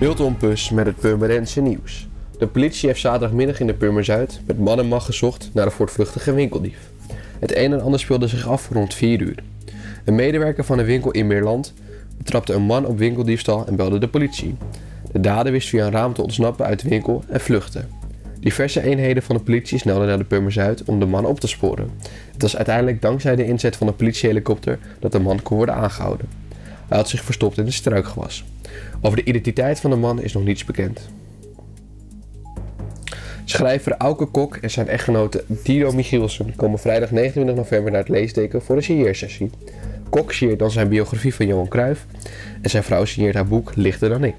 Milton Pus met het Purmerense nieuws. De politie heeft zaterdagmiddag in de Purmer Zuid met man en macht gezocht naar de voortvluchtige winkeldief. Het een en ander speelde zich af rond 4 uur. Een medewerker van een winkel in Meerland betrapte een man op winkeldiefstal en belde de politie. De dader wist via een raam te ontsnappen uit de winkel en vluchtte. Diverse eenheden van de politie snelden naar de Purmer Zuid om de man op te sporen. Het was uiteindelijk dankzij de inzet van een politiehelikopter dat de man kon worden aangehouden. Hij had zich verstopt in een struikgewas. Over de identiteit van de man is nog niets bekend. Schrijver Auke Kok en zijn echtgenote Dido Michielsen komen vrijdag 29 november naar het leesdeken voor een signeersessie. Kok signeert dan zijn biografie van Johan Cruijff en zijn vrouw signeert haar boek Lichter dan ik.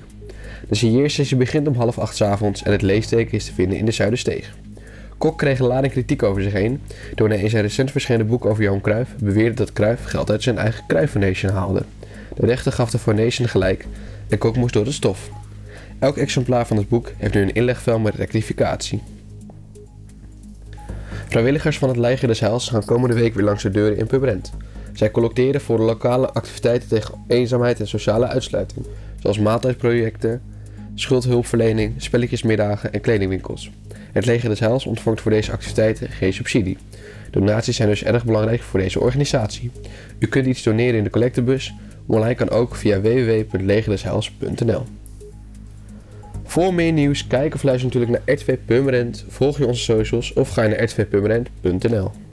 De signeersessie begint om half acht avonds en het leesteken is te vinden in de Zuidersteeg. Kok kreeg een lading kritiek over zich heen toen hij in zijn recent verschenen boek over Johan Cruijff beweerde dat Cruijff geld uit zijn eigen Foundation haalde. De rechter gaf de Foundation gelijk en Kok moest door de stof. Elk exemplaar van het boek heeft nu een inlegvel met rectificatie. Vrijwilligers van het Leger des Heils gaan komende week weer langs de deuren in Purmerend. Zij collecteren voor lokale activiteiten tegen eenzaamheid en sociale uitsluiting, zoals maaltijdprojecten, schuldhulpverlening, spelletjesmiddagen en kledingwinkels. Het Leger des Heils ontvangt voor deze activiteiten geen subsidie. Donaties zijn dus erg belangrijk voor deze organisatie. U kunt iets doneren in de collectebus, online kan ook via www.legerdesheils.nl. Voor meer nieuws, kijk of luister natuurlijk naar RTV Purmerend, volg je onze socials of ga je naar rtvpurmerend.nl.